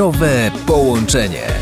Zdrowe połączenie.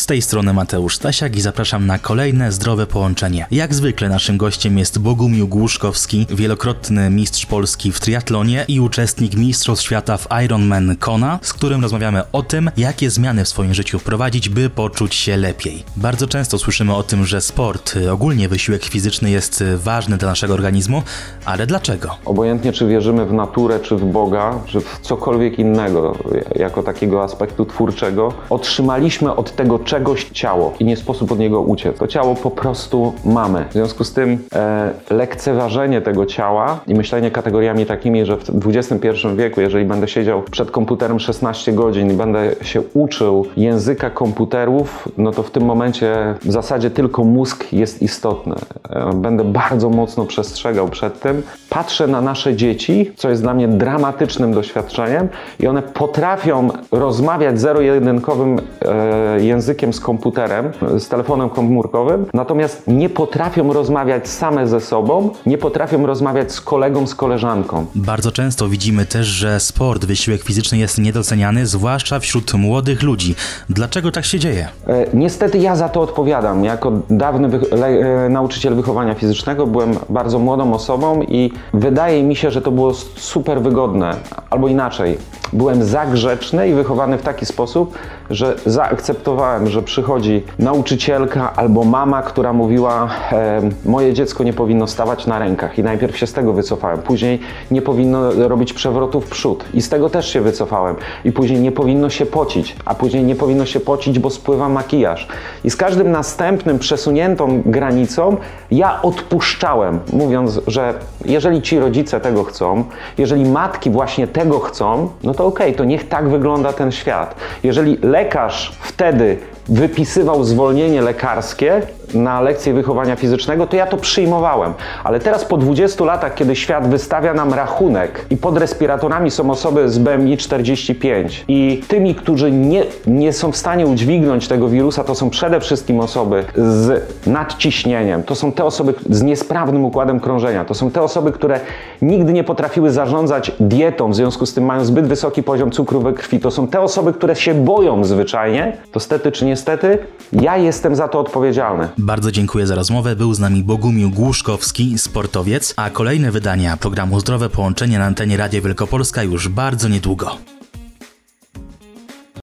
Z tej strony Mateusz Stasiak i zapraszam na kolejne zdrowe połączenie. Jak zwykle naszym gościem jest Bogumił Głuszkowski, wielokrotny mistrz Polski w triatlonie i uczestnik Mistrzostw Świata w Ironman Kona, z którym rozmawiamy o tym, jakie zmiany w swoim życiu wprowadzić, by poczuć się lepiej. Bardzo często słyszymy o tym, że sport, ogólnie wysiłek fizyczny jest ważny dla naszego organizmu, ale dlaczego? Obojętnie czy wierzymy w naturę, czy w Boga, czy w cokolwiek innego, jako takiego aspektu twórczego, otrzymaliśmy od tego czegoś ciało i nie sposób od niego uciec. To ciało po prostu mamy. W związku z tym e, lekceważenie tego ciała i myślenie kategoriami takimi, że w XXI wieku, jeżeli będę siedział przed komputerem 16 godzin i będę się uczył języka komputerów, no to w tym momencie w zasadzie tylko mózg jest istotny. E, będę bardzo mocno przestrzegał przed tym. Patrzę na nasze dzieci, co jest dla mnie dramatycznym doświadczeniem i one potrafią rozmawiać zero-jedynkowym e, językiem z komputerem, z telefonem komórkowym, natomiast nie potrafią rozmawiać same ze sobą, nie potrafią rozmawiać z kolegą, z koleżanką. Bardzo często widzimy też, że sport, wysiłek fizyczny jest niedoceniany, zwłaszcza wśród młodych ludzi. Dlaczego tak się dzieje? E, niestety ja za to odpowiadam. Jako dawny e, nauczyciel wychowania fizycznego byłem bardzo młodą osobą i wydaje mi się, że to było super wygodne, albo inaczej. Byłem za grzeczny i wychowany w taki sposób, że zaakceptowałem, że przychodzi nauczycielka albo mama, która mówiła: e, Moje dziecko nie powinno stawać na rękach. I najpierw się z tego wycofałem. Później nie powinno robić przewrotu w przód. I z tego też się wycofałem. I później nie powinno się pocić. A później nie powinno się pocić, bo spływa makijaż. I z każdym następnym przesuniętą granicą ja odpuszczałem, mówiąc, że jeżeli ci rodzice tego chcą, jeżeli matki właśnie tego chcą, no to okej, okay, to niech tak wygląda ten świat. Jeżeli lekarz wtedy wypisywał zwolnienie lekarskie na lekcję wychowania fizycznego, to ja to przyjmowałem. Ale teraz po 20 latach, kiedy świat wystawia nam rachunek i pod respiratorami są osoby z BMI 45 i tymi, którzy nie, nie są w stanie udźwignąć tego wirusa, to są przede wszystkim osoby z nadciśnieniem, to są te osoby z niesprawnym układem krążenia, to są te osoby, które nigdy nie potrafiły zarządzać dietą, w związku z tym mają zbyt wysoki poziom cukru we krwi, to są te osoby, które się boją zwyczajnie, to stety czy niestety, ja jestem za to odpowiedzialny. Bardzo dziękuję za rozmowę. Był z nami Bogumił Głuszkowski, sportowiec, a kolejne wydania programu Zdrowe Połączenie na antenie Radio Wielkopolska już bardzo niedługo.